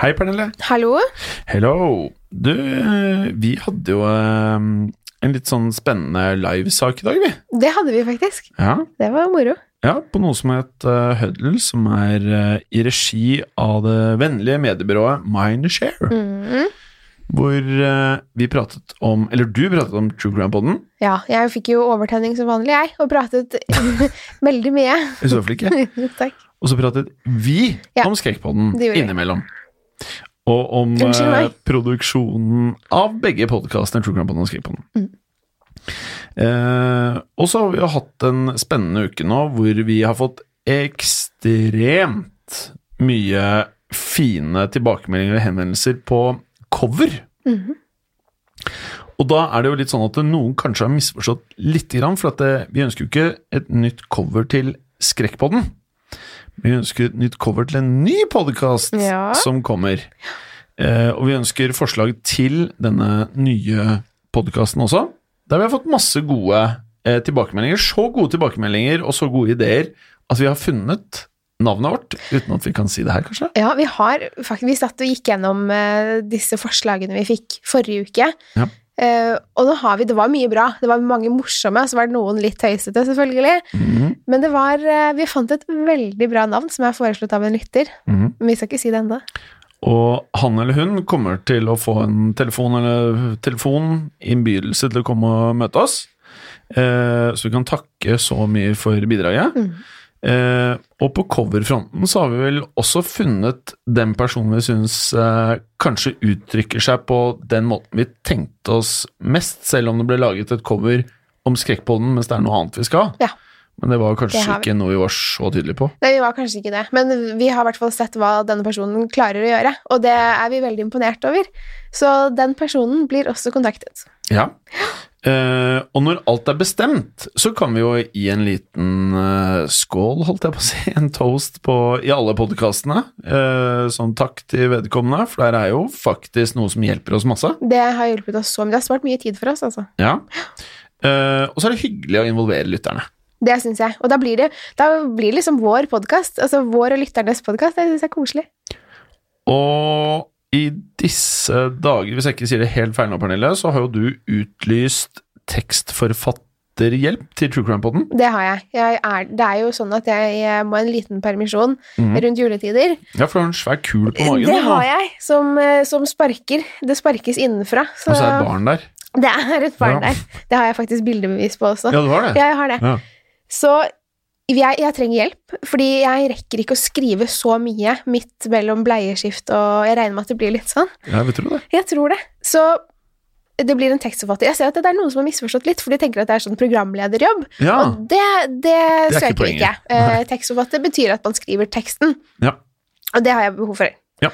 Hei, Pernille. Hallo? Hello. Du, eh, vi hadde jo eh, en litt sånn spennende livesak i dag, vi. Det hadde vi faktisk. Ja, Det var moro. ja på noe som het uh, Huddle, som er eh, i regi av det vennlige mediebyrået Mindshare. Mhm. Hvor eh, vi pratet om Eller du pratet om True Crime Podden. Ja, jeg fikk jo overtenning som vanlig, jeg, og pratet veldig mye. I så fall ikke. Takk. Og så pratet vi Ja, om Skrekkpodden innimellom. Og om eh, produksjonen av begge podkastene, True Crime Podden og Skrekkpodden. Mm. Eh, og så har vi jo hatt en spennende uke nå hvor vi har fått ekstremt mye fine tilbakemeldinger og henvendelser på cover. Mhm. Og da er det jo litt sånn at noen kanskje har misforstått litt, grann, for det, vi ønsker jo ikke et nytt cover til Skrekkpodden. Vi ønsker et nytt cover til en ny podkast Ja. som kommer. Eh, og vi ønsker forslag til denne nye podkasten også. Der vi har fått masse gode eh, tilbakemeldinger. Så gode tilbakemeldinger og så gode ideer at vi har funnet navnet vårt, uten at vi kan si det her, kanskje. Ja, vi har faktisk Vi satt og gikk gjennom eh, disse forslagene vi fikk forrige uke. Ja. Eh, og nå har vi Det var mye bra. Det var mange morsomme, så var det noen litt tøysete, selvfølgelig. Mhm, Men det var uh, Vi fant et veldig bra navn som er foreslått av en lytter. mhm. Men vi skal ikke si det ennå. Og han eller hun kommer til å få en telefon eller telefon, innbydelse til å komme og møte oss. Uh, så vi kan takke så mye for bidraget. Mm. Eh, og på coverfronten så har vi vel også funnet den personen vi syns eh, kanskje uttrykker seg på den måten vi tenkte oss mest, selv om det ble laget et cover om Skrekkpodden mens det er noe annet vi skal. Ja. Men det var kanskje Det ikke noe vi var så tydelige på. Nei, vi var kanskje ikke det, men vi har i hvert fall sett hva denne personen klarer å gjøre, og det er vi veldig imponert over. Så den personen blir også kontaktet. Ja. Eh, og når alt er bestemt, så kan vi jo gi en liten uh, skål, holdt jeg på å si, en toast på, i alle podkastene. Uh, sånn takk til vedkommende, for der er jo faktisk noe som hjelper oss masse. Det har hjulpet oss så mye. Det har spart mye tid for oss, altså. Ja. Eh, og så er det hyggelig å involvere lytterne. Det syns jeg. Og da blir det da blir det liksom vår podkast. Altså vår og lytternes podkast. Det syns jeg er koselig. Og i disse dager, hvis jeg ikke sier det helt feil nå, Pernille, så har jo du utlyst tekstforfatterhjelp til True Crime Poden. Det har jeg. jeg er, det er jo sånn at jeg, jeg må ha en liten permisjon mm. rundt juletider. Ja, for du har en svær kul på magen. det har jeg, som, eh, som sparker. Det sparkes innenfra. Så Og så er det et barn der. det er et barn Ja. der. Det har jeg faktisk bildebevis på også. Ja, du har det? Ja, jeg har det. Ja. Så jeg, jeg trenger hjelp, fordi jeg rekker ikke å skrive så mye midt mellom bleieskift, og jeg regner med at det blir litt sånn. Ja, vi tror det. Jeg tror det. Så det blir en tekstforfatter. Jeg ser at det er noen som har misforstått litt, for de tenker at det er sånn programlederjobb. Ja. Og det, det, det søker vi ikke. Eh, tekstforfatter betyr at man skriver teksten, Ja. og det har jeg behov for. Ja.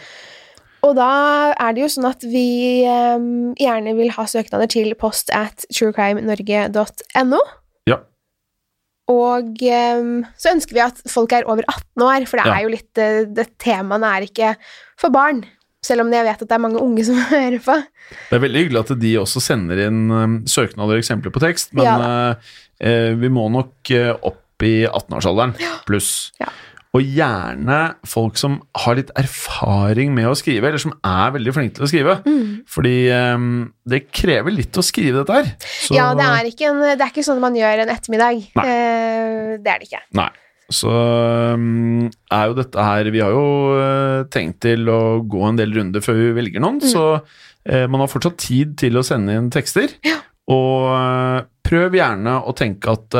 Og da er det jo sånn at vi um, gjerne vil ha søknader til post at truecrimenorge.no. Og eh, så ønsker vi at folk er over 18 år, for det er jo litt eh, det Temaene er ikke for barn. Selv om jeg vet at det er mange unge som hører på. Det er veldig hyggelig at de også sender inn um, søknader og eksempler på tekst, men Ja eh, eh, vi må nok opp i 18-årsalderen pluss. Ja. Og gjerne folk som har litt erfaring med å skrive, eller som er veldig flinke til å skrive. Mm. Fordi um, det krever litt å skrive dette her. Så- Ja, det er, ikke en, det er ikke sånn man gjør en ettermiddag. Nei. Eh, det er det ikke. Nei. Så um, er jo dette her Vi har jo uh, tenkt til å gå en del runder før vi velger noen, Mm. så uh, man har fortsatt tid til å sende inn tekster. Og uh, prøv gjerne å tenke at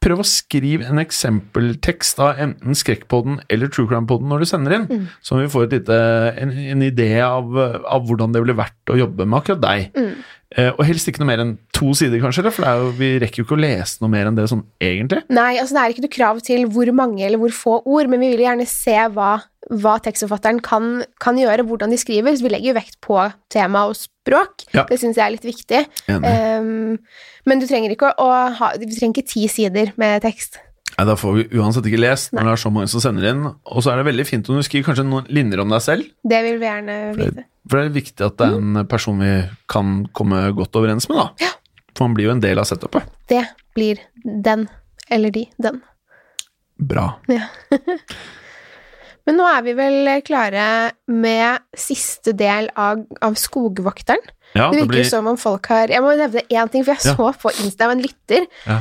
Prøv å skrive en eksempeltekst av enten Skrekkpodden eller True Crime-podden når du sender inn, Mm. så vi får et lite, en, en idé av, av hvordan det ville vært å jobbe med akkurat deg. Mm. Eh, og helst ikke noe mer enn to sider, kanskje, for det er jo, vi rekker jo ikke å lese noe mer enn det sånn egentlig. Nei, altså det er ikke noe krav til hvor mange eller hvor få ord, men vi vil gjerne se hva, hva tekstforfatteren kan, kan gjøre, hvordan de skriver. Så vi legger jo vekt på tema og språk. Ja. Det syns jeg er litt viktig. Um, men du trenger ikke å ha Du trenger ikke ti sider med tekst. Nei, Da får vi uansett ikke lest når det er så mange som sender inn. Og så er det veldig fint om du skriver kanskje noen linjer om deg selv. Det vil vi gjerne vite. For det er viktig at det er en person vi kan komme godt overens med, da. For man blir jo en del av setupet. Det blir den. Eller de. Den. Bra. Ja. Men nå er vi vel klare med siste del av, av Skogvokteren. Ja, det det virker blir som om folk har Jeg må nevne én ting, for jeg Ja. så på Insta av en lytter Ja.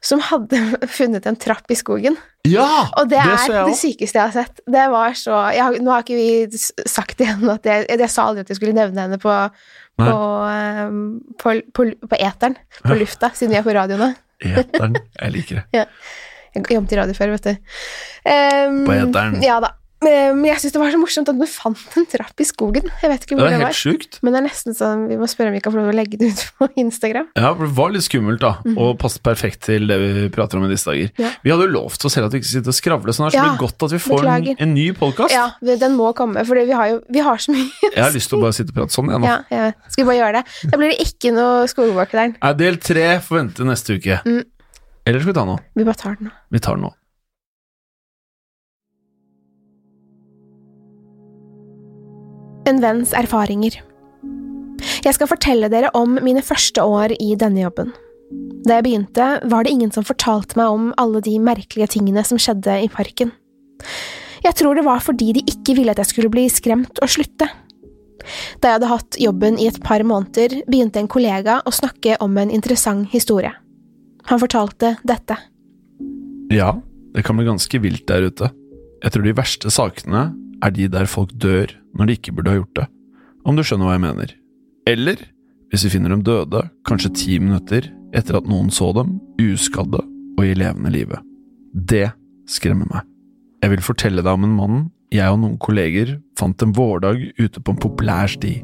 som hadde funnet en trapp i skogen. Ja! Og det, det er det sykeste jeg har sett. Det var så jeg, Nå har ikke vi sagt igjen at jeg, jeg, sa aldri at jeg skulle nevne henne på på, ehm, på, på, på eteren, på lufta, siden vi er på radio nå. Eteren. Jeg liker det. Ja. Jeg jobbet i radio før, vet du. Um, På eteren. Ja da. Men jeg syns det var så morsomt at du fant en trapp i skogen. Jeg vet ikke Det var. det, var. sjukt. Men det er nesten sånn vi må spørre om vi kan få lov å legge det ut på Instagram. Ja, for det var litt skummelt, da. Og passet perfekt til det vi prater om i disse dager. Ja. Vi hadde jo lovt oss selv at vi ikke sitter og skravler sånn her, så Ja, det blir godt at vi får en, en ny podkast. Ja, den må komme, for vi har jo vi har så mye. Jeg har lyst til å bare sitte og prate sånn, jeg nå. Ja, ja. Skal vi bare gjøre det? Da blir det ikke noe Skogvåkeren. Del tre får vente neste uke. Mm. Eller skal vi ta den nå? Vi bare tar den nå. Vi tar den nå. En venns erfaringer. Jeg skal fortelle dere om mine første år i denne jobben. Da jeg begynte, var det ingen som fortalte meg om alle de merkelige tingene som skjedde i parken. Jeg tror det var fordi de ikke ville at jeg skulle bli skremt og slutte. Da jeg hadde hatt jobben i et par måneder, begynte en kollega å snakke om en interessant historie. Han fortalte dette. Ja, det kan bli ganske vilt der ute. Jeg tror de verste sakene er de der folk dør når de ikke burde ha gjort det, om du skjønner hva jeg mener. Eller hvis vi finner dem døde, kanskje ti minutter etter at noen så dem, uskadde og i levende live. Det skremmer meg. Jeg vil fortelle deg om en mann jeg og noen kolleger fant en vårdag ute på en populær sti.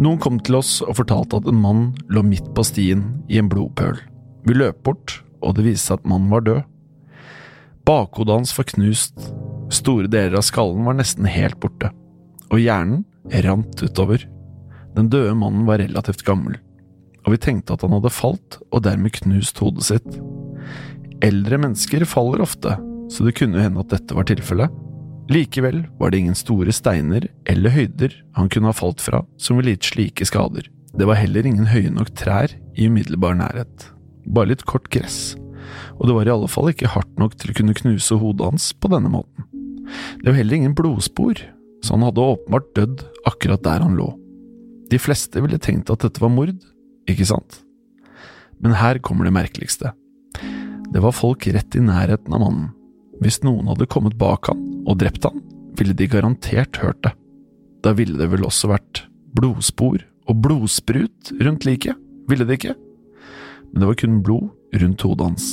Noen kom til oss og fortalte at en mann lå midt på stien i en blodpøl. Vi løp bort, og det viste seg at mannen var død. Bakhodet hans var knust, store deler av skallen var nesten helt borte, og hjernen rant utover. Den døde mannen var relativt gammel, og vi tenkte at han hadde falt og dermed knust hodet sitt. Eldre mennesker faller ofte, så det kunne hende at dette var tilfellet. Likevel var det ingen store steiner eller høyder han kunne ha falt fra som ville gitt slike skader. Det var heller ingen høye nok trær i umiddelbar nærhet, bare litt kort gress, og det var i alle fall ikke hardt nok til å kunne knuse hodet hans på denne måten. Det var heller ingen blodspor, så han hadde åpenbart dødd akkurat der han lå. De fleste ville tenkt at dette var mord, ikke sant? Men her kommer det merkeligste. Det var folk rett i nærheten av mannen. Hvis noen hadde kommet bak han og drept han, ville de garantert hørt det. Da ville det vel også vært blodspor og blodsprut rundt liket, ville det ikke? Men det var kun blod rundt hodet hans.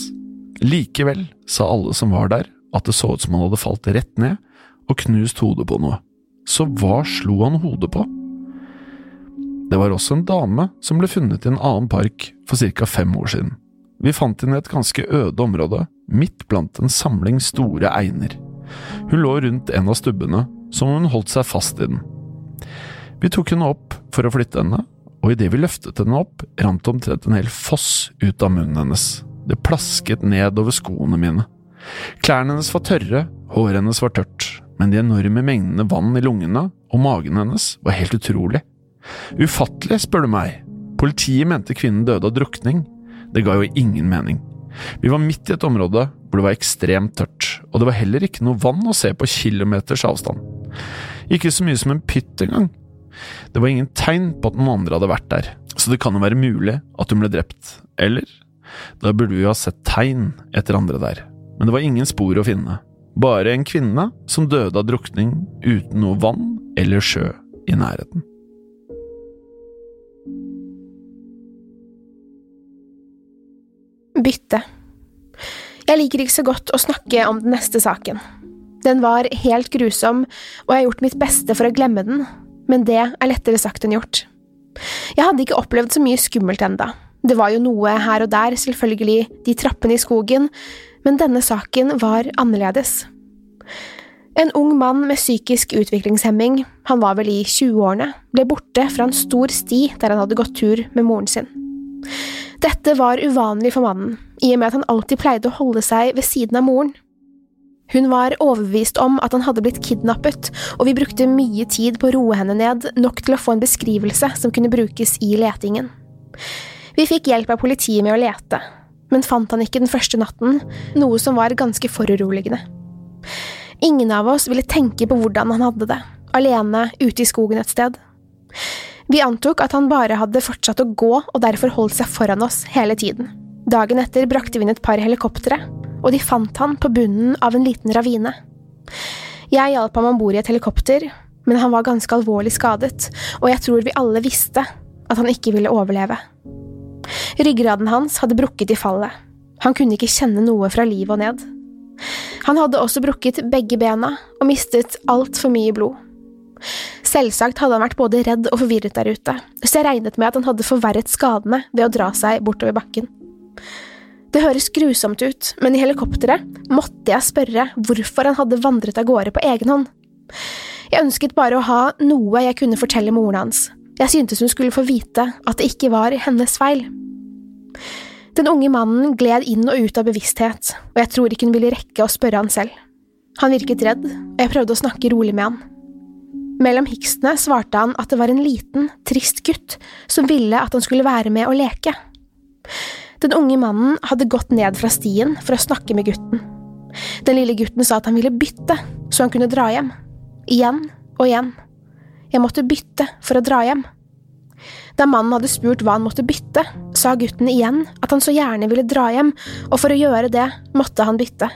Likevel sa alle som var der at det så ut som han hadde falt rett ned og knust hodet på noe. Så hva slo han hodet på? Det var også en dame som ble funnet i en annen park for ca. fem år siden. Vi fant henne i et ganske øde område, midt blant en samling store einer. Hun lå rundt en av stubbene, som om hun holdt seg fast i den. Vi tok henne opp for å flytte henne, og idet vi løftet henne opp, rant omtrent en hel foss ut av munnen hennes. Det plasket ned over skoene mine. Klærne hennes var tørre, håret hennes var tørt, men de enorme mengdene vann i lungene og magen hennes var helt utrolig. Ufattelig, spør du meg. Politiet mente kvinnen døde av drukning. Det ga jo ingen mening. Vi var midt i et område hvor det var ekstremt tørt, og det var heller ikke noe vann å se på kilometers avstand. Ikke så mye som en pytt engang. Det var ingen tegn på at noen andre hadde vært der, så det kan jo være mulig at hun ble drept, eller? Da burde vi jo ha sett tegn etter andre der, men det var ingen spor å finne. Bare en kvinne som døde av drukning uten noe vann eller sjø i nærheten. Bytte. Jeg liker ikke så godt å snakke om den neste saken. Den var helt grusom, og jeg har gjort mitt beste for å glemme den, men det er lettere sagt enn gjort. Jeg hadde ikke opplevd så mye skummelt enda. Det var jo noe her og der, selvfølgelig, de trappene i skogen, men denne saken var annerledes. En ung mann med psykisk utviklingshemming, han var vel i 20-årene, ble borte fra en stor sti der han hadde gått tur med moren sin. Dette var uvanlig for mannen, i og med at han alltid pleide å holde seg ved siden av moren. Hun var overbevist om at han hadde blitt kidnappet, og vi brukte mye tid på å roe henne ned, nok til å få en beskrivelse som kunne brukes i letingen. Vi fikk hjelp av politiet med å lete, men fant han ikke den første natten, noe som var ganske foruroligende. Ingen av oss ville tenke på hvordan han hadde det, alene ute i skogen et sted. Vi antok at han bare hadde fortsatt å gå og derfor holdt seg foran oss hele tiden. Dagen etter brakte vi inn et par helikoptre, og de fant han på bunnen av en liten ravine. Jeg hjalp ham om bord i et helikopter, men han var ganske alvorlig skadet, og jeg tror vi alle visste at han ikke ville overleve. Ryggraden hans hadde brukket i fallet. Han kunne ikke kjenne noe fra livet og ned. Han hadde også brukket begge bena og mistet altfor mye blod. Selvsagt hadde han vært både redd og forvirret der ute, så jeg regnet med at han hadde forverret skadene ved å dra seg bortover bakken. Det høres grusomt ut, men i helikopteret måtte jeg spørre hvorfor han hadde vandret av gårde på egen hånd. Jeg ønsket bare å ha noe jeg kunne fortelle moren hans. Jeg syntes hun skulle få vite at det ikke var hennes feil. Den unge mannen gled inn og ut av bevissthet, og jeg tror ikke hun ville rekke å spørre han selv. Han virket redd, og jeg prøvde å snakke rolig med han. Mellom hikstene svarte han at det var en liten, trist gutt som ville at han skulle være med og leke. Den unge mannen hadde gått ned fra stien for å snakke med gutten. Den lille gutten sa at han ville bytte, så han kunne dra hjem. Igjen og igjen. Jeg måtte bytte for å dra hjem. Da mannen hadde spurt hva han måtte bytte, sa gutten igjen at han så gjerne ville dra hjem, og for å gjøre det måtte han bytte.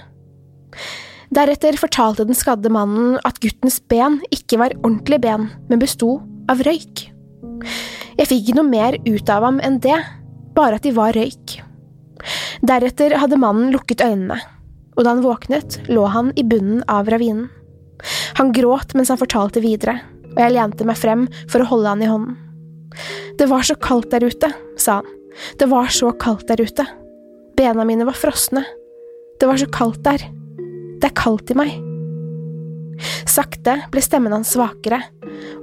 Deretter fortalte den skadde mannen at guttens ben ikke var ordentlige ben, men besto av røyk. Jeg fikk ikke noe mer ut av ham enn det, bare at de var røyk. Deretter hadde mannen lukket øynene, og da han våknet, lå han i bunnen av ravinen. Han gråt mens han fortalte videre, og jeg lente meg frem for å holde han i hånden. Det var så kaldt der ute, sa han. Det var så kaldt der ute. Bena mine var frosne. Det var så kaldt der. Det er kaldt i meg. Sakte ble stemmen hans svakere,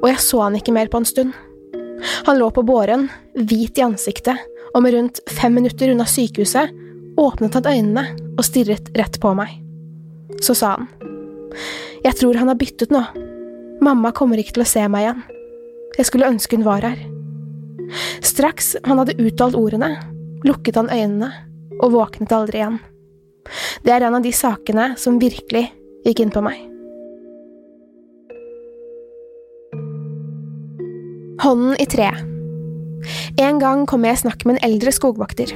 og jeg så han ikke mer på en stund. Han lå på båren, hvit i ansiktet, og med rundt fem minutter unna sykehuset åpnet han øynene og stirret rett på meg. Så sa han, Jeg tror han har byttet nå. Mamma kommer ikke til å se meg igjen. Jeg skulle ønske hun var her. Straks han hadde uttalt ordene, lukket han øynene og våknet aldri igjen. Det er en av de sakene som virkelig gikk inn på meg. Hånden i treet. En gang kom jeg i snakk med en eldre skogvokter.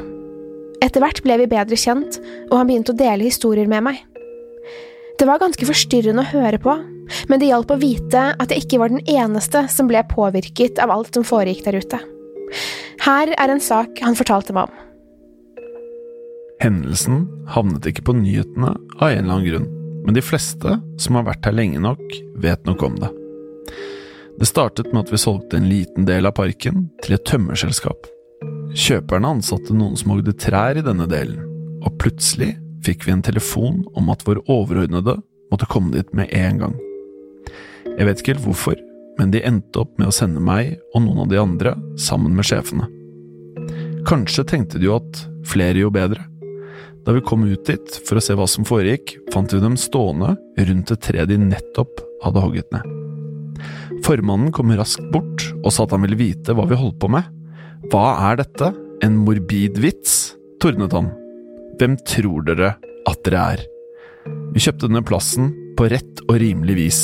Etter hvert ble vi bedre kjent, og han begynte å dele historier med meg. Det var ganske forstyrrende å høre på, men det hjalp å vite at jeg ikke var den eneste som ble påvirket av alt som foregikk der ute. Her er en sak han fortalte meg om. Hendelsen havnet ikke på nyhetene av en eller annen grunn, men de fleste som har vært her lenge nok, vet nok om det. Det startet med at vi solgte en liten del av parken til et tømmerselskap. Kjøperne ansatte noen som hogde trær i denne delen, og plutselig fikk vi en telefon om at vår overordnede måtte komme dit med en gang. Jeg vet ikke helt hvorfor, men de endte opp med å sende meg og noen av de andre sammen med sjefene. Kanskje tenkte de jo at flere jo bedre. Da vi kom ut dit for å se hva som foregikk, fant vi dem stående rundt et tre de nettopp hadde hogget ned. Formannen kom raskt bort og sa at han ville vite hva vi holdt på med. Hva er dette? En morbid vits? tordnet han. Hvem tror dere at dere er? Vi kjøpte denne plassen på rett og rimelig vis.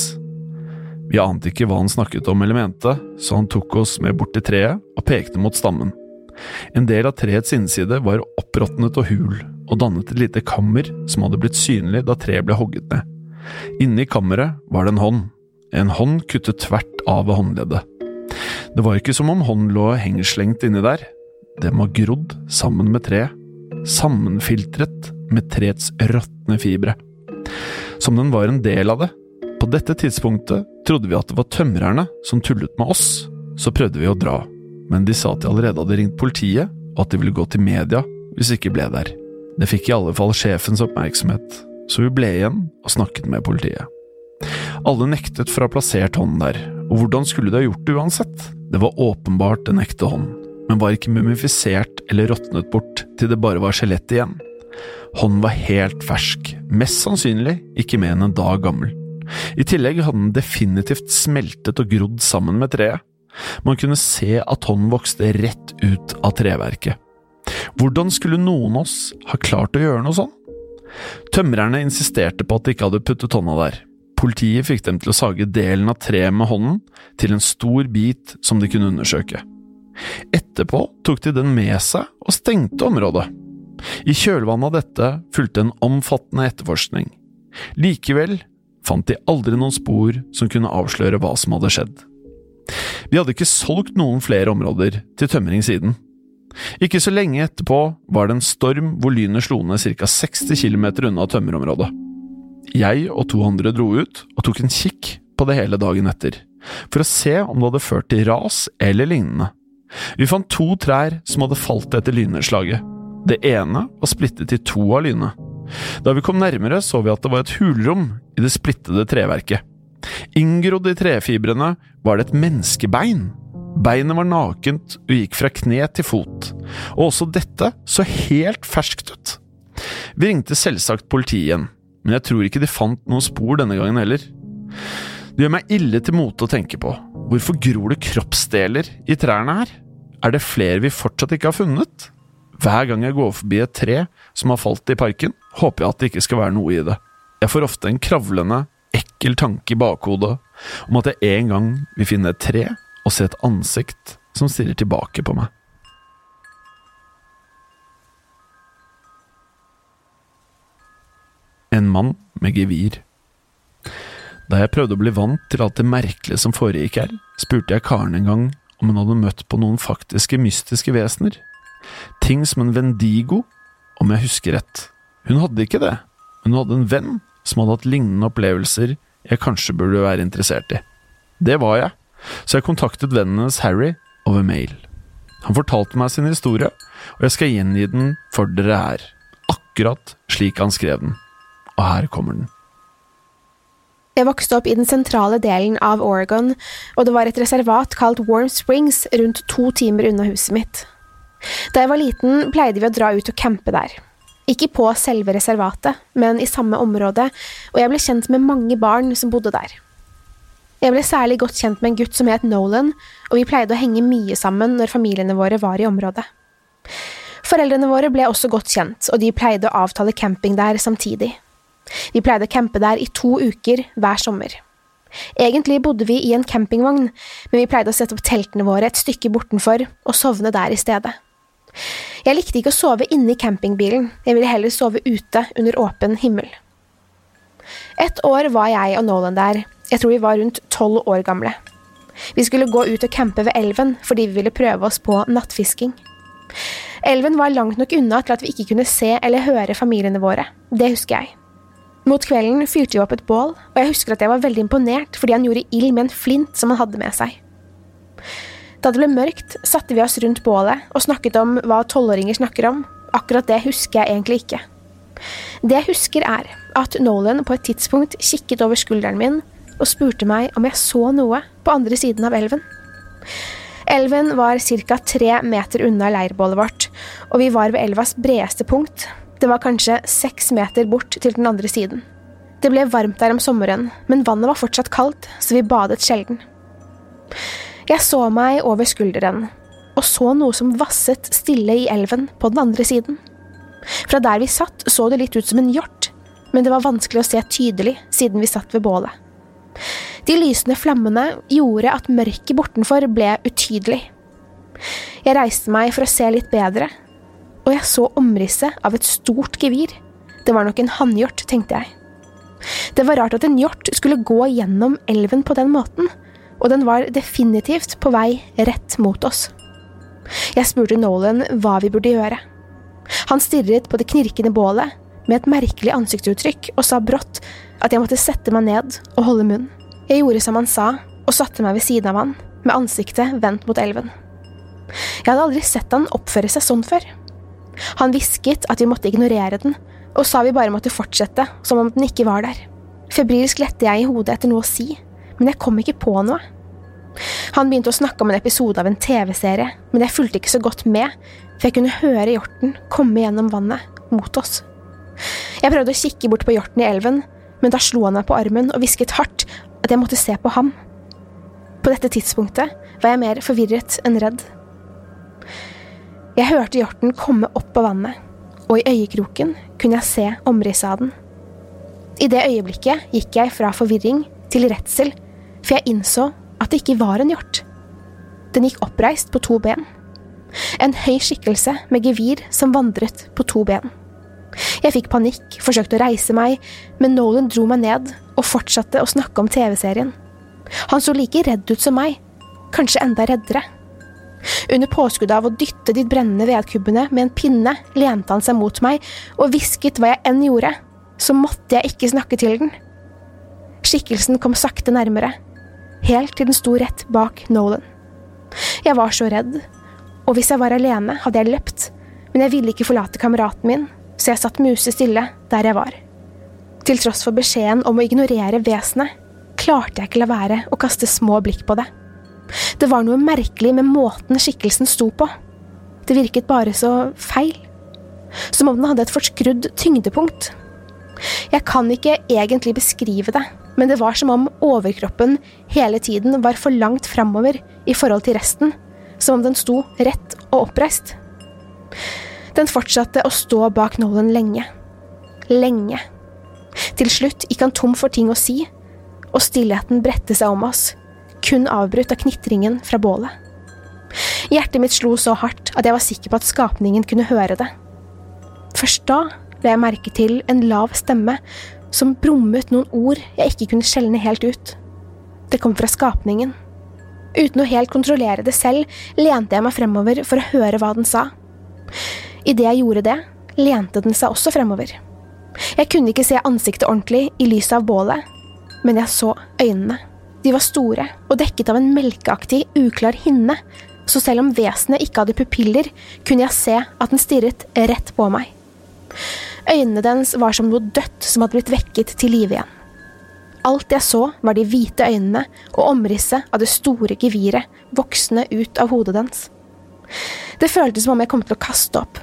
Vi ante ikke hva han snakket om eller mente, så han tok oss med bort til treet og pekte mot stammen. En del av treets innside var oppråtnet og hul, og dannet et lite kammer som hadde blitt synlig da treet ble hogget ned. Inne i kammeret var det en hånd, en hånd kuttet tvert av ved håndleddet. Det var ikke som om hånden lå hengeslengt inni der, den var grodd sammen med treet, sammenfiltret med treets råtne fibre. Som den var en del av det. På dette tidspunktet trodde vi at det var tømrerne som tullet med oss, så prøvde vi å dra, men de sa at de allerede hadde ringt politiet, og at de ville gå til media hvis vi ikke ble der. Det fikk i alle fall sjefens oppmerksomhet, så vi ble igjen og snakket med politiet. Alle nektet for å ha plassert hånden der, og hvordan skulle de ha gjort det uansett? Det var åpenbart en ekte hånd, men var ikke mumifisert eller råtnet bort til det bare var skjelett igjen. Hånden var helt fersk, mest sannsynlig ikke mer enn en dag gammel. I tillegg hadde den definitivt smeltet og grodd sammen med treet. Man kunne se at hånden vokste rett ut av treverket. Hvordan skulle noen av oss ha klart å gjøre noe sånn? Tømrerne insisterte på at de ikke hadde puttet hånda der. Politiet fikk dem til å sage delen av treet med hånden til en stor bit som de kunne undersøke. Etterpå tok de den med seg og stengte området. I kjølvannet av dette fulgte en omfattende etterforskning. Likevel fant de aldri noen spor som kunne avsløre hva som hadde skjedd. Vi hadde ikke solgt noen flere områder til tømring siden. Ikke så lenge etterpå var det en storm hvor lynet slo ned ca. 60 km unna tømmerområdet. Jeg og to andre dro ut og tok en kikk på det hele dagen etter, for å se om det hadde ført til ras eller lignende. Vi fant to trær som hadde falt etter lynnedslaget. Det ene var splittet i to av lynet. Da vi kom nærmere, så vi at det var et hulrom i det splittede treverket. Inngrodd i trefibrene var det et menneskebein. Beinet var nakent og gikk fra kne til fot, og også dette så helt ferskt ut. Vi ringte selvsagt politiet igjen, men jeg tror ikke de fant noen spor denne gangen heller. Det gjør meg ille til mote å tenke på. Hvorfor gror det kroppsdeler i trærne her? Er det flere vi fortsatt ikke har funnet? Hver gang jeg går forbi et tre som har falt i parken, håper jeg at det ikke skal være noe i det. Jeg får ofte en kravlende, ekkel tanke i bakhodet om at jeg en gang vil finne et tre og se et ansikt som stirrer tilbake på meg. En mann med gevir. Da jeg prøvde å bli vant til alt det merkelige som foregikk her, spurte jeg Karen en gang om hun hadde møtt på noen faktiske mystiske vesener. Ting som en Vendigo, om jeg husker rett. Hun hadde ikke det, men hun hadde en venn som hadde hatt lignende opplevelser jeg kanskje burde være interessert i. Det var jeg, så jeg kontaktet vennen hennes Harry over mail. Han fortalte meg sin historie, og jeg skal gjengi den for dere her, akkurat slik han skrev den. Og her kommer den. Jeg vokste opp i den sentrale delen av Oregon, og det var et reservat kalt Warm Springs rundt to timer unna huset mitt. Da jeg var liten, pleide vi å dra ut og campe der. Ikke på selve reservatet, men i samme område, og jeg ble kjent med mange barn som bodde der. Jeg ble særlig godt kjent med en gutt som het Nolan, og vi pleide å henge mye sammen når familiene våre var i området. Foreldrene våre ble også godt kjent, og de pleide å avtale camping der samtidig. Vi pleide å campe der i to uker hver sommer. Egentlig bodde vi i en campingvogn, men vi pleide å sette opp teltene våre et stykke bortenfor og sovne der i stedet. Jeg likte ikke å sove inne i campingbilen, jeg ville heller sove ute under åpen himmel. Et år var jeg og Nolan der, jeg tror vi var rundt tolv år gamle. Vi skulle gå ut og campe ved elven fordi vi ville prøve oss på nattfisking. Elven var langt nok unna til at vi ikke kunne se eller høre familiene våre. Det husker jeg. Mot kvelden fyrte vi opp et bål, og jeg husker at jeg var veldig imponert fordi han gjorde ild med en flint som han hadde med seg. Da det ble mørkt, satte vi oss rundt bålet og snakket om hva tolvåringer snakker om. Akkurat det husker jeg egentlig ikke. Det jeg husker, er at Nolan på et tidspunkt kikket over skulderen min og spurte meg om jeg så noe på andre siden av elven. Elven var ca. tre meter unna leirbålet vårt, og vi var ved elvas bredeste punkt. Det var kanskje seks meter bort til den andre siden. Det ble varmt der om sommeren, men vannet var fortsatt kaldt, så vi badet sjelden. Jeg så meg over skulderen, og så noe som vasset stille i elven på den andre siden. Fra der vi satt, så det litt ut som en hjort, men det var vanskelig å se tydelig siden vi satt ved bålet. De lysende flammene gjorde at mørket bortenfor ble utydelig. Jeg reiste meg for å se litt bedre, og jeg så omrisset av et stort gevir. Det var nok en hannhjort, tenkte jeg. Det var rart at en hjort skulle gå gjennom elven på den måten, og den var definitivt på vei rett mot oss. Jeg spurte Nolan hva vi burde gjøre. Han stirret på det knirkende bålet med et merkelig ansiktsuttrykk og sa brått at jeg måtte sette meg ned og holde munn. Jeg gjorde som han sa, og satte meg ved siden av han, med ansiktet vendt mot elven. Jeg hadde aldri sett han oppføre seg sånn før. Han hvisket at vi måtte ignorere den, og sa vi bare måtte fortsette, som om den ikke var der. Febrilsk lette jeg i hodet etter noe å si, men jeg kom ikke på noe. Han begynte å snakke om en episode av en TV-serie, men jeg fulgte ikke så godt med, for jeg kunne høre hjorten komme gjennom vannet mot oss. Jeg prøvde å kikke bort på hjorten i elven, men da slo han meg på armen og hvisket hardt at jeg måtte se på ham. På dette tidspunktet var jeg mer forvirret enn redd. Jeg hørte hjorten komme opp på vannet, og i øyekroken kunne jeg se omrisset av den. I det øyeblikket gikk jeg fra forvirring til redsel, for jeg innså at det ikke var en hjort. Den gikk oppreist på to ben. En høy skikkelse med gevir som vandret på to ben. Jeg fikk panikk, forsøkte å reise meg, men Nolan dro meg ned og fortsatte å snakke om TV-serien. Han så like redd ut som meg, kanskje enda reddere. Under påskuddet av å dytte de brennende vedkubbene med en pinne, lente han seg mot meg og hvisket hva jeg enn gjorde, så måtte jeg ikke snakke til den. Skikkelsen kom sakte nærmere, helt til den sto rett bak Nolan. Jeg var så redd, og hvis jeg var alene, hadde jeg løpt, men jeg ville ikke forlate kameraten min, så jeg satt musestille der jeg var. Til tross for beskjeden om å ignorere vesenet, klarte jeg ikke la være å kaste små blikk på det. Det var noe merkelig med måten skikkelsen sto på. Det virket bare så feil. Som om den hadde et forskrudd tyngdepunkt. Jeg kan ikke egentlig beskrive det, men det var som om overkroppen hele tiden var for langt framover i forhold til resten, som om den sto rett og oppreist. Den fortsatte å stå bak Nolan lenge. Lenge. Til slutt gikk han tom for ting å si, og stillheten bredte seg om oss, kun avbrutt av knitringen fra bålet. Hjertet mitt slo så hardt at jeg var sikker på at skapningen kunne høre det. Først da la jeg merke til en lav stemme som brummet noen ord jeg ikke kunne skjelne helt ut. Det kom fra skapningen. Uten å helt kontrollere det selv, lente jeg meg fremover for å høre hva den sa. Idet jeg gjorde det, lente den seg også fremover. Jeg kunne ikke se ansiktet ordentlig i lyset av bålet, men jeg så øynene. De var store og dekket av en melkeaktig, uklar hinne, så selv om vesenet ikke hadde pupiller, kunne jeg se at den stirret rett på meg. Øynene dens var som noe dødt som hadde blitt vekket til live igjen. Alt jeg så, var de hvite øynene og omrisset av det store geviret voksende ut av hodet dens. Det føltes som om jeg kom til å kaste opp,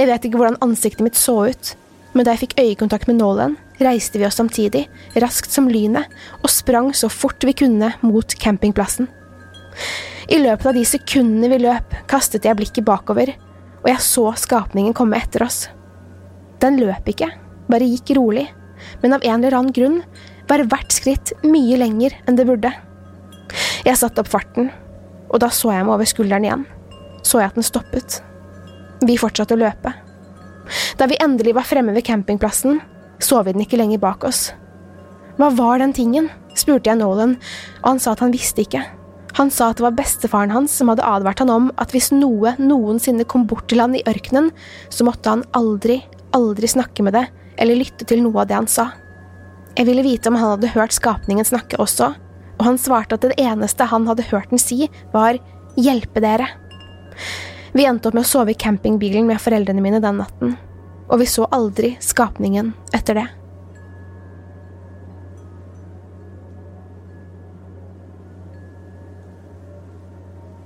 jeg vet ikke hvordan ansiktet mitt så ut, men da jeg fikk øyekontakt med Nolan, reiste vi oss samtidig, raskt som lynet, og sprang så fort vi kunne mot campingplassen. I løpet av de sekundene vi løp, kastet jeg blikket bakover, og jeg så skapningen komme etter oss. Den løp ikke, bare gikk rolig, men av en eller annen grunn var hvert skritt mye lenger enn det burde. Jeg satte opp farten, og da så jeg meg over skulderen igjen. Så jeg at den stoppet. Vi fortsatte å løpe. Da vi endelig var fremme ved campingplassen, så vi den ikke lenger bak oss. Hva var den tingen? spurte jeg Nolan, og han sa at han visste ikke. Han sa at det var bestefaren hans som hadde advart han om at hvis noe noensinne kom bort til han i ørkenen, så måtte han aldri, aldri snakke med det eller lytte til noe av det han sa. Jeg ville vite om han hadde hørt skapningen snakke også, og han svarte at det eneste han hadde hørt den si, var hjelpe dere. Vi endte opp med å sove i campingbilen med foreldrene mine den natten, og vi så aldri skapningen etter det.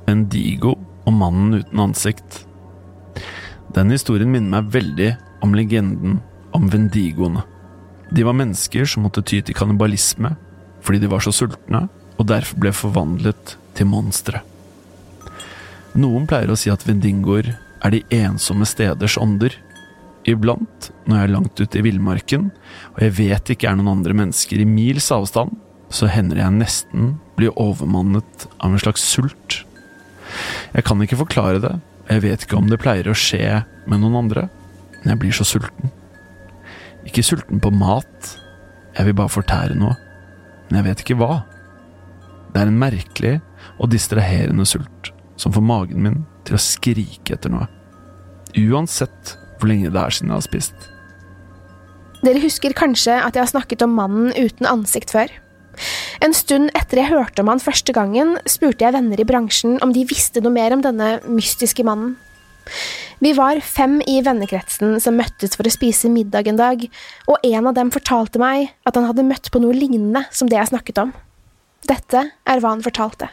Bendigo og mannen uten ansikt. Den historien minner meg veldig om legenden om vendigoene. De var mennesker som måtte ty til kannibalisme fordi de var så sultne og derfor ble forvandlet til monstre. Noen pleier å si at vendingoer er de ensomme steders ånder. Iblant, når jeg er langt ute i villmarken og jeg vet ikke er noen andre mennesker i mils avstand, så hender jeg nesten blir overmannet av en slags sult jeg kan ikke forklare det, og jeg vet ikke om det pleier å skje med noen andre, men jeg blir så sulten. Ikke sulten på mat, jeg vil bare fortære noe, men jeg vet ikke hva. Det er en merkelig og distraherende sult som får magen min til å skrike etter noe. Uansett hvor lenge det er siden jeg har spist. Dere husker kanskje at jeg har snakket om mannen uten ansikt før? En stund etter jeg hørte om han første gangen, spurte jeg venner i bransjen om de visste noe mer om denne mystiske mannen. Vi var fem i vennekretsen som møttes for å spise middag en dag, og en av dem fortalte meg at han hadde møtt på noe lignende som det jeg snakket om. Dette er hva han fortalte.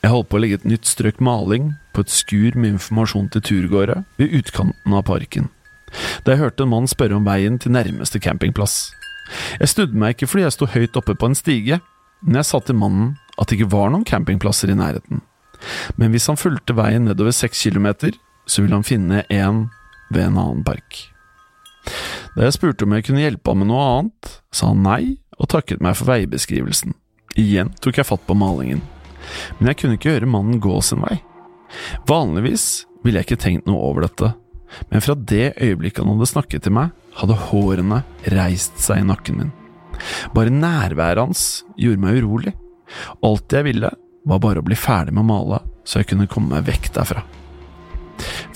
Jeg holdt på å legge et nytt strøk maling på et skur med informasjon til turgåere ved utkanten av parken, da jeg hørte en mann spørre om veien til nærmeste campingplass. Jeg snudde meg ikke fordi jeg sto høyt oppe på en stige, men jeg sa til mannen at det ikke var noen campingplasser i nærheten. Men hvis han fulgte veien nedover seks kilometer, så ville han finne en ved en annen park. Da jeg spurte om jeg kunne hjelpe ham med noe annet, sa han nei og takket meg for veibeskrivelsen. Igjen tok jeg fatt på malingen. Men jeg kunne ikke høre mannen gå sin vei. Vanligvis ville jeg ikke tenkt noe over dette, men fra det øyeblikket han hadde snakket til meg, hadde hårene reist seg i nakken min. Bare nærværet hans gjorde meg urolig. Alt jeg ville, var bare å bli ferdig med å male, så jeg kunne komme meg vekk derfra.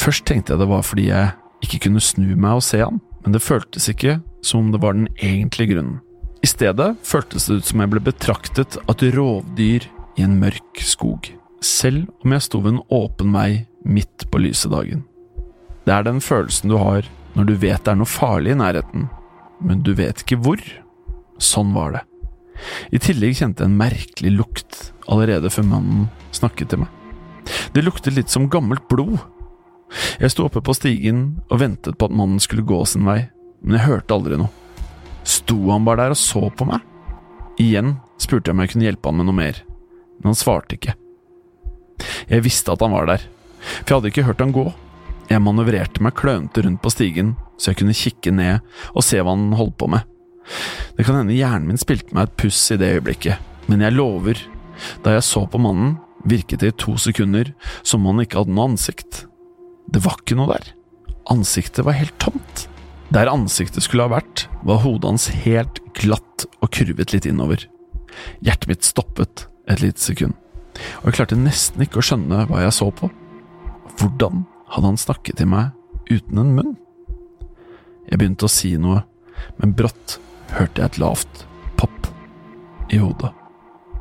Først tenkte jeg det var fordi jeg ikke kunne snu meg og se han, men det føltes ikke som om det var den egentlige grunnen. I stedet føltes det ut som jeg ble betraktet av et rovdyr i en mørk skog, selv om jeg sto ved en åpen vei midt på lyse dagen. Det er den følelsen du har når du vet det er noe farlig i nærheten, men du vet ikke hvor. Sånn var det. I tillegg kjente jeg en merkelig lukt allerede før mannen snakket til meg. Det luktet litt som gammelt blod. Jeg sto oppe på stigen og ventet på at mannen skulle gå sin vei, men jeg hørte aldri noe. Sto han bare der og så på meg? Igjen spurte jeg om jeg kunne hjelpe han med noe mer, men han svarte ikke. Jeg visste at han var der, for jeg hadde ikke hørt han gå. Jeg manøvrerte meg klønete rundt på stigen, så jeg kunne kikke ned og se hva han holdt på med. Det kan hende hjernen min spilte meg et puss i det øyeblikket, men jeg lover, da jeg så på mannen, virket det i to sekunder som om han ikke hadde noe ansikt. Det var ikke noe der. Ansiktet var helt tomt. Der ansiktet skulle ha vært, var hodet hans helt glatt og kurvet litt innover. Hjertet mitt stoppet et lite sekund, og jeg klarte nesten ikke å skjønne hva jeg så på. Hvordan hadde han snakket til meg uten en munn. Jeg begynte å si noe, men brått hørte jeg et lavt pop i hodet,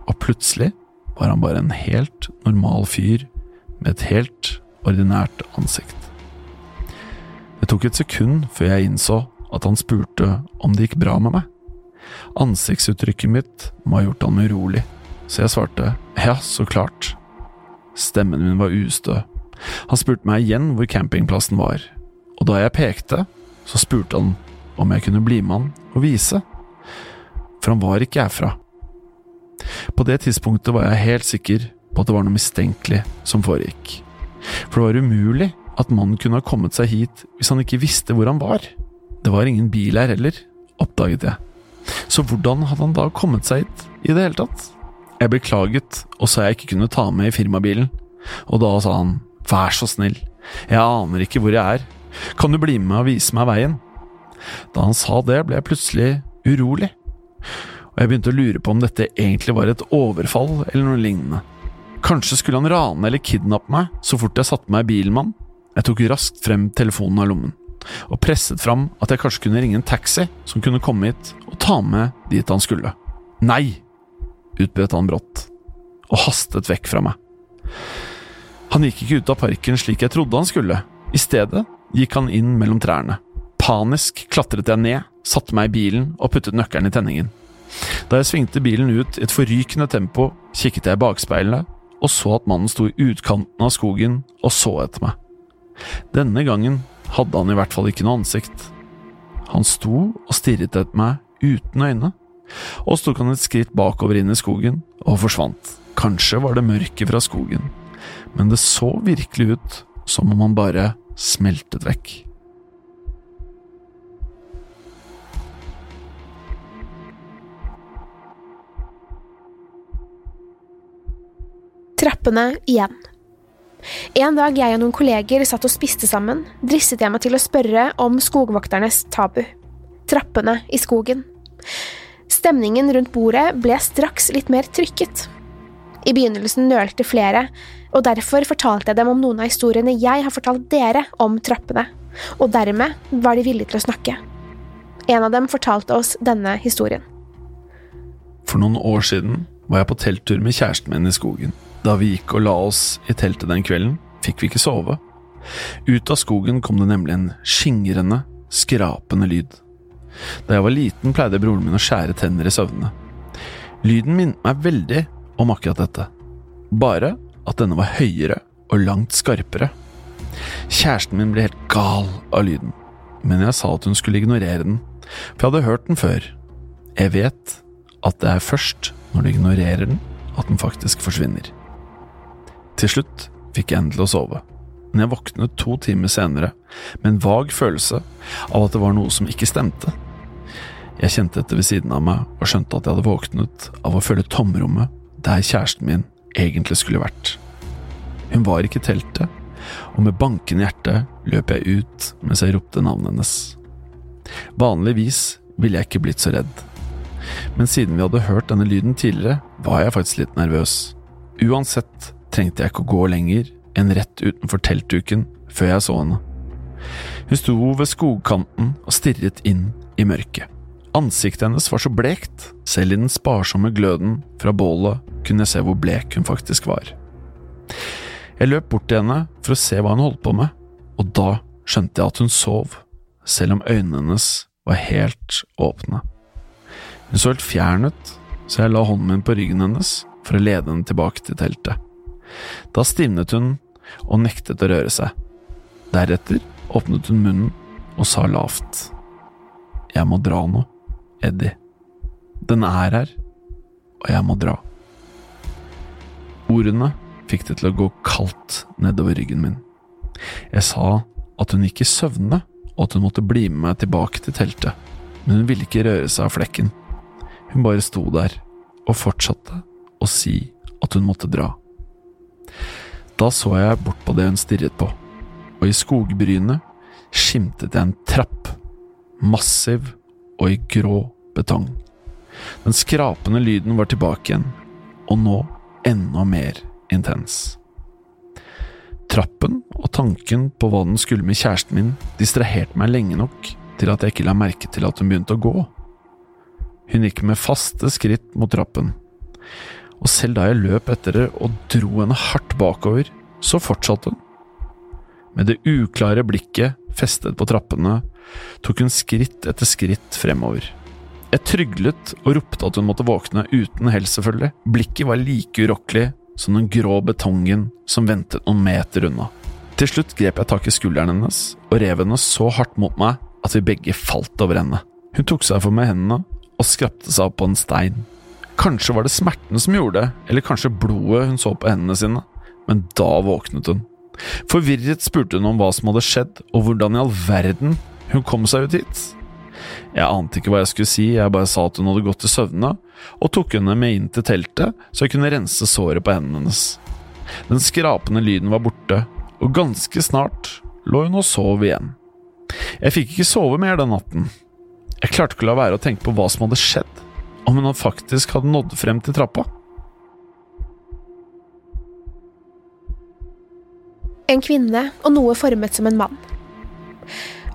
og plutselig var han bare en helt normal fyr med et helt ordinært ansikt. Det tok et sekund før jeg innså at han spurte om det gikk bra med meg. Ansiktsuttrykket mitt må ha gjort han urolig, så jeg svarte ja, så klart. Stemmen min var ustø, han spurte meg igjen hvor campingplassen var, og da jeg pekte, så spurte han om jeg kunne bli med han og vise, for han var ikke herfra. På det tidspunktet var jeg helt sikker på at det var noe mistenkelig som foregikk, for det var umulig at mannen kunne ha kommet seg hit hvis han ikke visste hvor han var. Det var ingen bil her heller, oppdaget jeg. Så hvordan hadde han da kommet seg hit i det hele tatt? Jeg beklaget og sa jeg ikke kunne ta med i firmabilen, og da sa han Vær så snill, jeg aner ikke hvor jeg er, kan du bli med og vise meg veien? Da han sa det, ble jeg plutselig urolig, og jeg begynte å lure på om dette egentlig var et overfall eller noe lignende. Kanskje skulle han rane eller kidnappe meg så fort jeg satte meg i bilen med han? Jeg tok raskt frem telefonen av lommen, og presset fram at jeg kanskje kunne ringe en taxi som kunne komme hit og ta med dit han skulle. Nei! Utbrøt han brått, og hastet vekk fra meg. Han gikk ikke ut av parken slik jeg trodde han skulle, i stedet gikk han inn mellom trærne. Panisk klatret jeg ned, satte meg i bilen og puttet nøkkelen i tenningen. Da jeg svingte bilen ut i et forrykende tempo, kikket jeg i bakspeilet og så at mannen sto i utkanten av skogen og så etter meg. Denne gangen hadde han i hvert fall ikke noe ansikt. Han sto og stirret etter meg uten øyne, og så tok han et skritt bakover inn i skogen og forsvant. Kanskje var det mørket fra skogen, men det så virkelig ut som om han bare smeltet vekk. Trappene igjen. En dag jeg og noen kolleger satt og spiste sammen, dristet jeg meg til å spørre om skogvokternes tabu. Trappene i skogen. Stemningen rundt bordet ble straks litt mer trykket. I begynnelsen nølte flere, og derfor fortalte jeg dem om noen av historiene jeg har fortalt dere om trappene, og dermed var de villige til å snakke. En av dem fortalte oss denne historien. For noen år siden var jeg på telttur med kjæresten min i skogen. Da vi gikk og la oss i teltet den kvelden, fikk vi ikke sove. Ut av skogen kom det nemlig en skingrende, skrapende lyd. Da jeg var liten, pleide broren min å skjære tenner i søvne. Lyden minnet meg veldig om akkurat dette, bare at denne var høyere og langt skarpere. Kjæresten min ble helt gal av lyden, men jeg sa at hun skulle ignorere den, for jeg hadde hørt den før. Jeg vet at det er først når du ignorerer den, at den faktisk forsvinner. Til slutt fikk jeg endelig å sove, men jeg våknet to timer senere med en vag følelse av at det var noe som ikke stemte. Jeg kjente etter ved siden av meg og skjønte at jeg hadde våknet av å føle tomrommet der kjæresten min egentlig skulle vært. Hun var ikke i teltet, og med bankende hjerte løp jeg ut mens jeg ropte navnet hennes. Vanligvis ville jeg ikke blitt så redd, men siden vi hadde hørt denne lyden tidligere, var jeg faktisk litt nervøs. Uansett trengte jeg ikke å gå lenger enn rett utenfor teltduken før jeg så henne. Hun sto ved skogkanten og stirret inn i mørket. Ansiktet hennes var så blekt, selv i den sparsomme gløden fra bålet kunne jeg se hvor blek hun faktisk var. Jeg løp bort til henne for å se hva hun holdt på med, og da skjønte jeg at hun sov, selv om øynene hennes var helt åpne. Hun så helt fjern ut, så jeg la hånden min på ryggen hennes for å lede henne tilbake til teltet. Da stivnet hun og nektet å røre seg. Deretter åpnet hun munnen og sa lavt. Jeg må dra nå, Eddie. Den er her, og jeg må dra. Ordene fikk det til å gå kaldt nedover ryggen min. Jeg sa at hun gikk i søvne, og at hun måtte bli med meg tilbake til teltet, men hun ville ikke røre seg av flekken. Hun bare sto der og fortsatte å si at hun måtte dra. Da så jeg bort på det hun stirret på, og i skogbrynet skimtet jeg en trapp, massiv og i grå betong. Den skrapende lyden var tilbake igjen, og nå enda mer intens. Trappen og tanken på hva den skulle med kjæresten min, distraherte meg lenge nok til at jeg ikke la merke til at hun begynte å gå. Hun gikk med faste skritt mot trappen, og selv da jeg løp etter det og dro henne hardt bakover, så fortsatte hun. Med det uklare blikket festet på trappene tok hun skritt etter skritt fremover. Jeg tryglet og ropte at hun måtte våkne, uten hell selvfølgelig. Blikket var like urokkelig som den grå betongen som ventet noen meter unna. Til slutt grep jeg tak i skulderen hennes og rev henne så hardt mot meg at vi begge falt over henne. Hun tok seg for meg hendene og skrapte seg opp på en stein. Kanskje var det smerten som gjorde det, eller kanskje blodet hun så på hendene sine, men da våknet hun. Forvirret spurte hun om hva som hadde skjedd, og hvordan i all verden hun kom seg ut hit. Jeg ante ikke hva jeg skulle si, jeg bare sa at hun hadde gått til søvne, og tok henne med inn til teltet så jeg kunne rense såret på hendene hennes. Den skrapende lyden var borte, og ganske snart lå hun og sov igjen. Jeg fikk ikke sove mer den natten. Jeg klarte ikke å la være å tenke på hva som hadde skjedd, om hun faktisk hadde nådd frem til trappa. En kvinne og noe formet som en mann.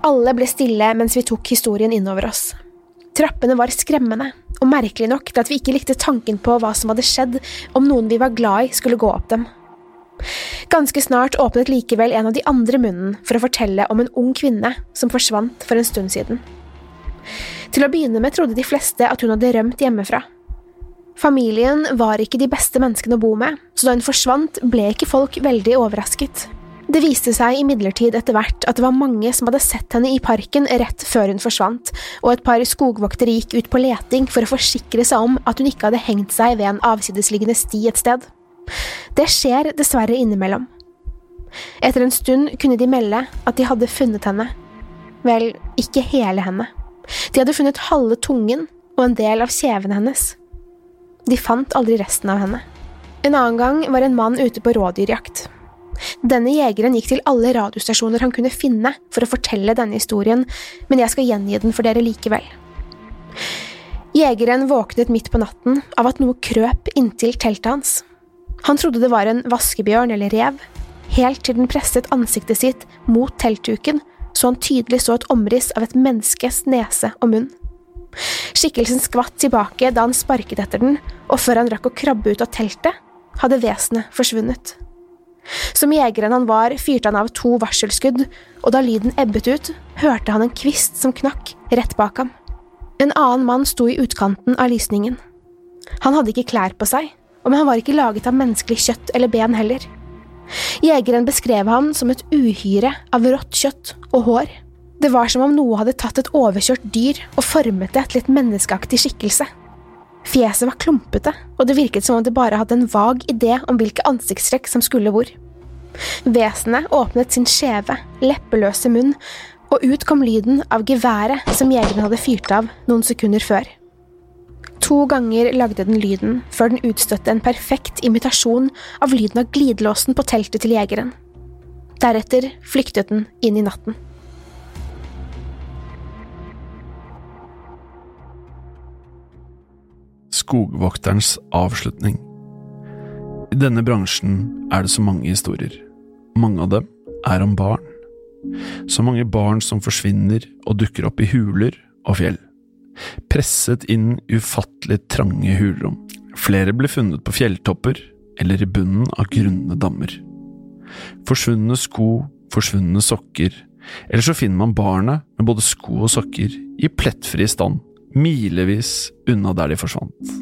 Alle ble stille mens vi tok historien innover oss. Trappene var skremmende, og merkelig nok til at vi ikke likte tanken på hva som hadde skjedd om noen vi var glad i, skulle gå opp dem. Ganske snart åpnet likevel en av de andre munnen for å fortelle om en ung kvinne som forsvant for en stund siden. Til å begynne med trodde de fleste at hun hadde rømt hjemmefra. Familien var ikke de beste menneskene å bo med, så da hun forsvant, ble ikke folk veldig overrasket. Det viste seg imidlertid etter hvert at det var mange som hadde sett henne i parken rett før hun forsvant, og et par skogvoktere gikk ut på leting for å forsikre seg om at hun ikke hadde hengt seg ved en avsidesliggende sti et sted. Det skjer dessverre innimellom. Etter en stund kunne de melde at de hadde funnet henne. Vel, ikke hele henne. De hadde funnet halve tungen og en del av kjevene hennes. De fant aldri resten av henne. En annen gang var en mann ute på rådyrjakt. Denne jegeren gikk til alle radiostasjoner han kunne finne for å fortelle denne historien, men jeg skal gjengi den for dere likevel. Jegeren våknet midt på natten av at noe krøp inntil teltet hans. Han trodde det var en vaskebjørn eller rev, helt til den presset ansiktet sitt mot teltduken så han tydelig så et omriss av et menneskes nese og munn. Skikkelsen skvatt tilbake da han sparket etter den, og før han rakk å krabbe ut av teltet, hadde vesenet forsvunnet. Som jegeren han var, fyrte han av to varselskudd, og da lyden ebbet ut, hørte han en kvist som knakk rett bak ham. En annen mann sto i utkanten av lysningen. Han hadde ikke klær på seg, men han var ikke laget av menneskelig kjøtt eller ben heller. Jegeren beskrev ham som et uhyre av rått kjøtt og hår. Det var som om noe hadde tatt et overkjørt dyr og formet det til et menneskeaktig skikkelse. Fjeset var klumpete, og det virket som om det bare hadde en vag idé om hvilke ansiktstrekk som skulle hvor. Vesenet åpnet sin skjeve, leppeløse munn, og ut kom lyden av geværet som jegeren hadde fyrt av noen sekunder før. To ganger lagde den lyden, før den utstøtte en perfekt imitasjon av lyden av glidelåsen på teltet til jegeren. Deretter flyktet den inn i natten. Skogvokterens avslutning I denne bransjen er det så mange historier. Mange av dem er om barn. Så mange barn som forsvinner og dukker opp i huler og fjell presset inn ufattelig trange hulrom. Flere ble funnet på fjelltopper eller i bunnen av grunne dammer. Forsvunne sko, forsvunne sokker, eller så finner man barnet med både sko og sokker i plettfri stand, milevis unna der de forsvant.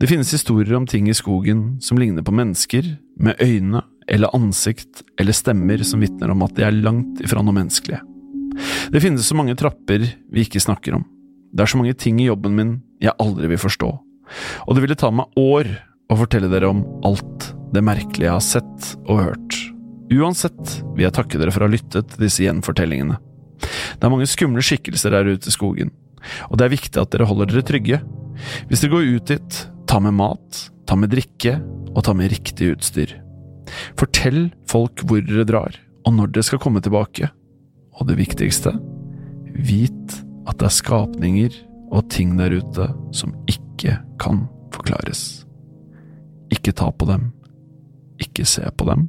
Det finnes historier om ting i skogen som ligner på mennesker, med øyne eller ansikt eller stemmer som vitner om at de er langt ifra noe menneskelige. Det finnes så mange trapper vi ikke snakker om, det er så mange ting i jobben min jeg aldri vil forstå, og det ville ta meg år å fortelle dere om alt det merkelige jeg har sett og hørt. Uansett vil jeg takke dere for å ha lyttet til disse gjenfortellingene. Det er mange skumle skikkelser der ute i skogen, og det er viktig at dere holder dere trygge. Hvis dere går ut dit, ta med mat, ta med drikke og ta med riktig utstyr. Fortell folk hvor dere drar, og når dere skal komme tilbake. Og det viktigste, vit at det er skapninger og ting der ute som ikke kan forklares. Ikke ta på dem, ikke se på dem,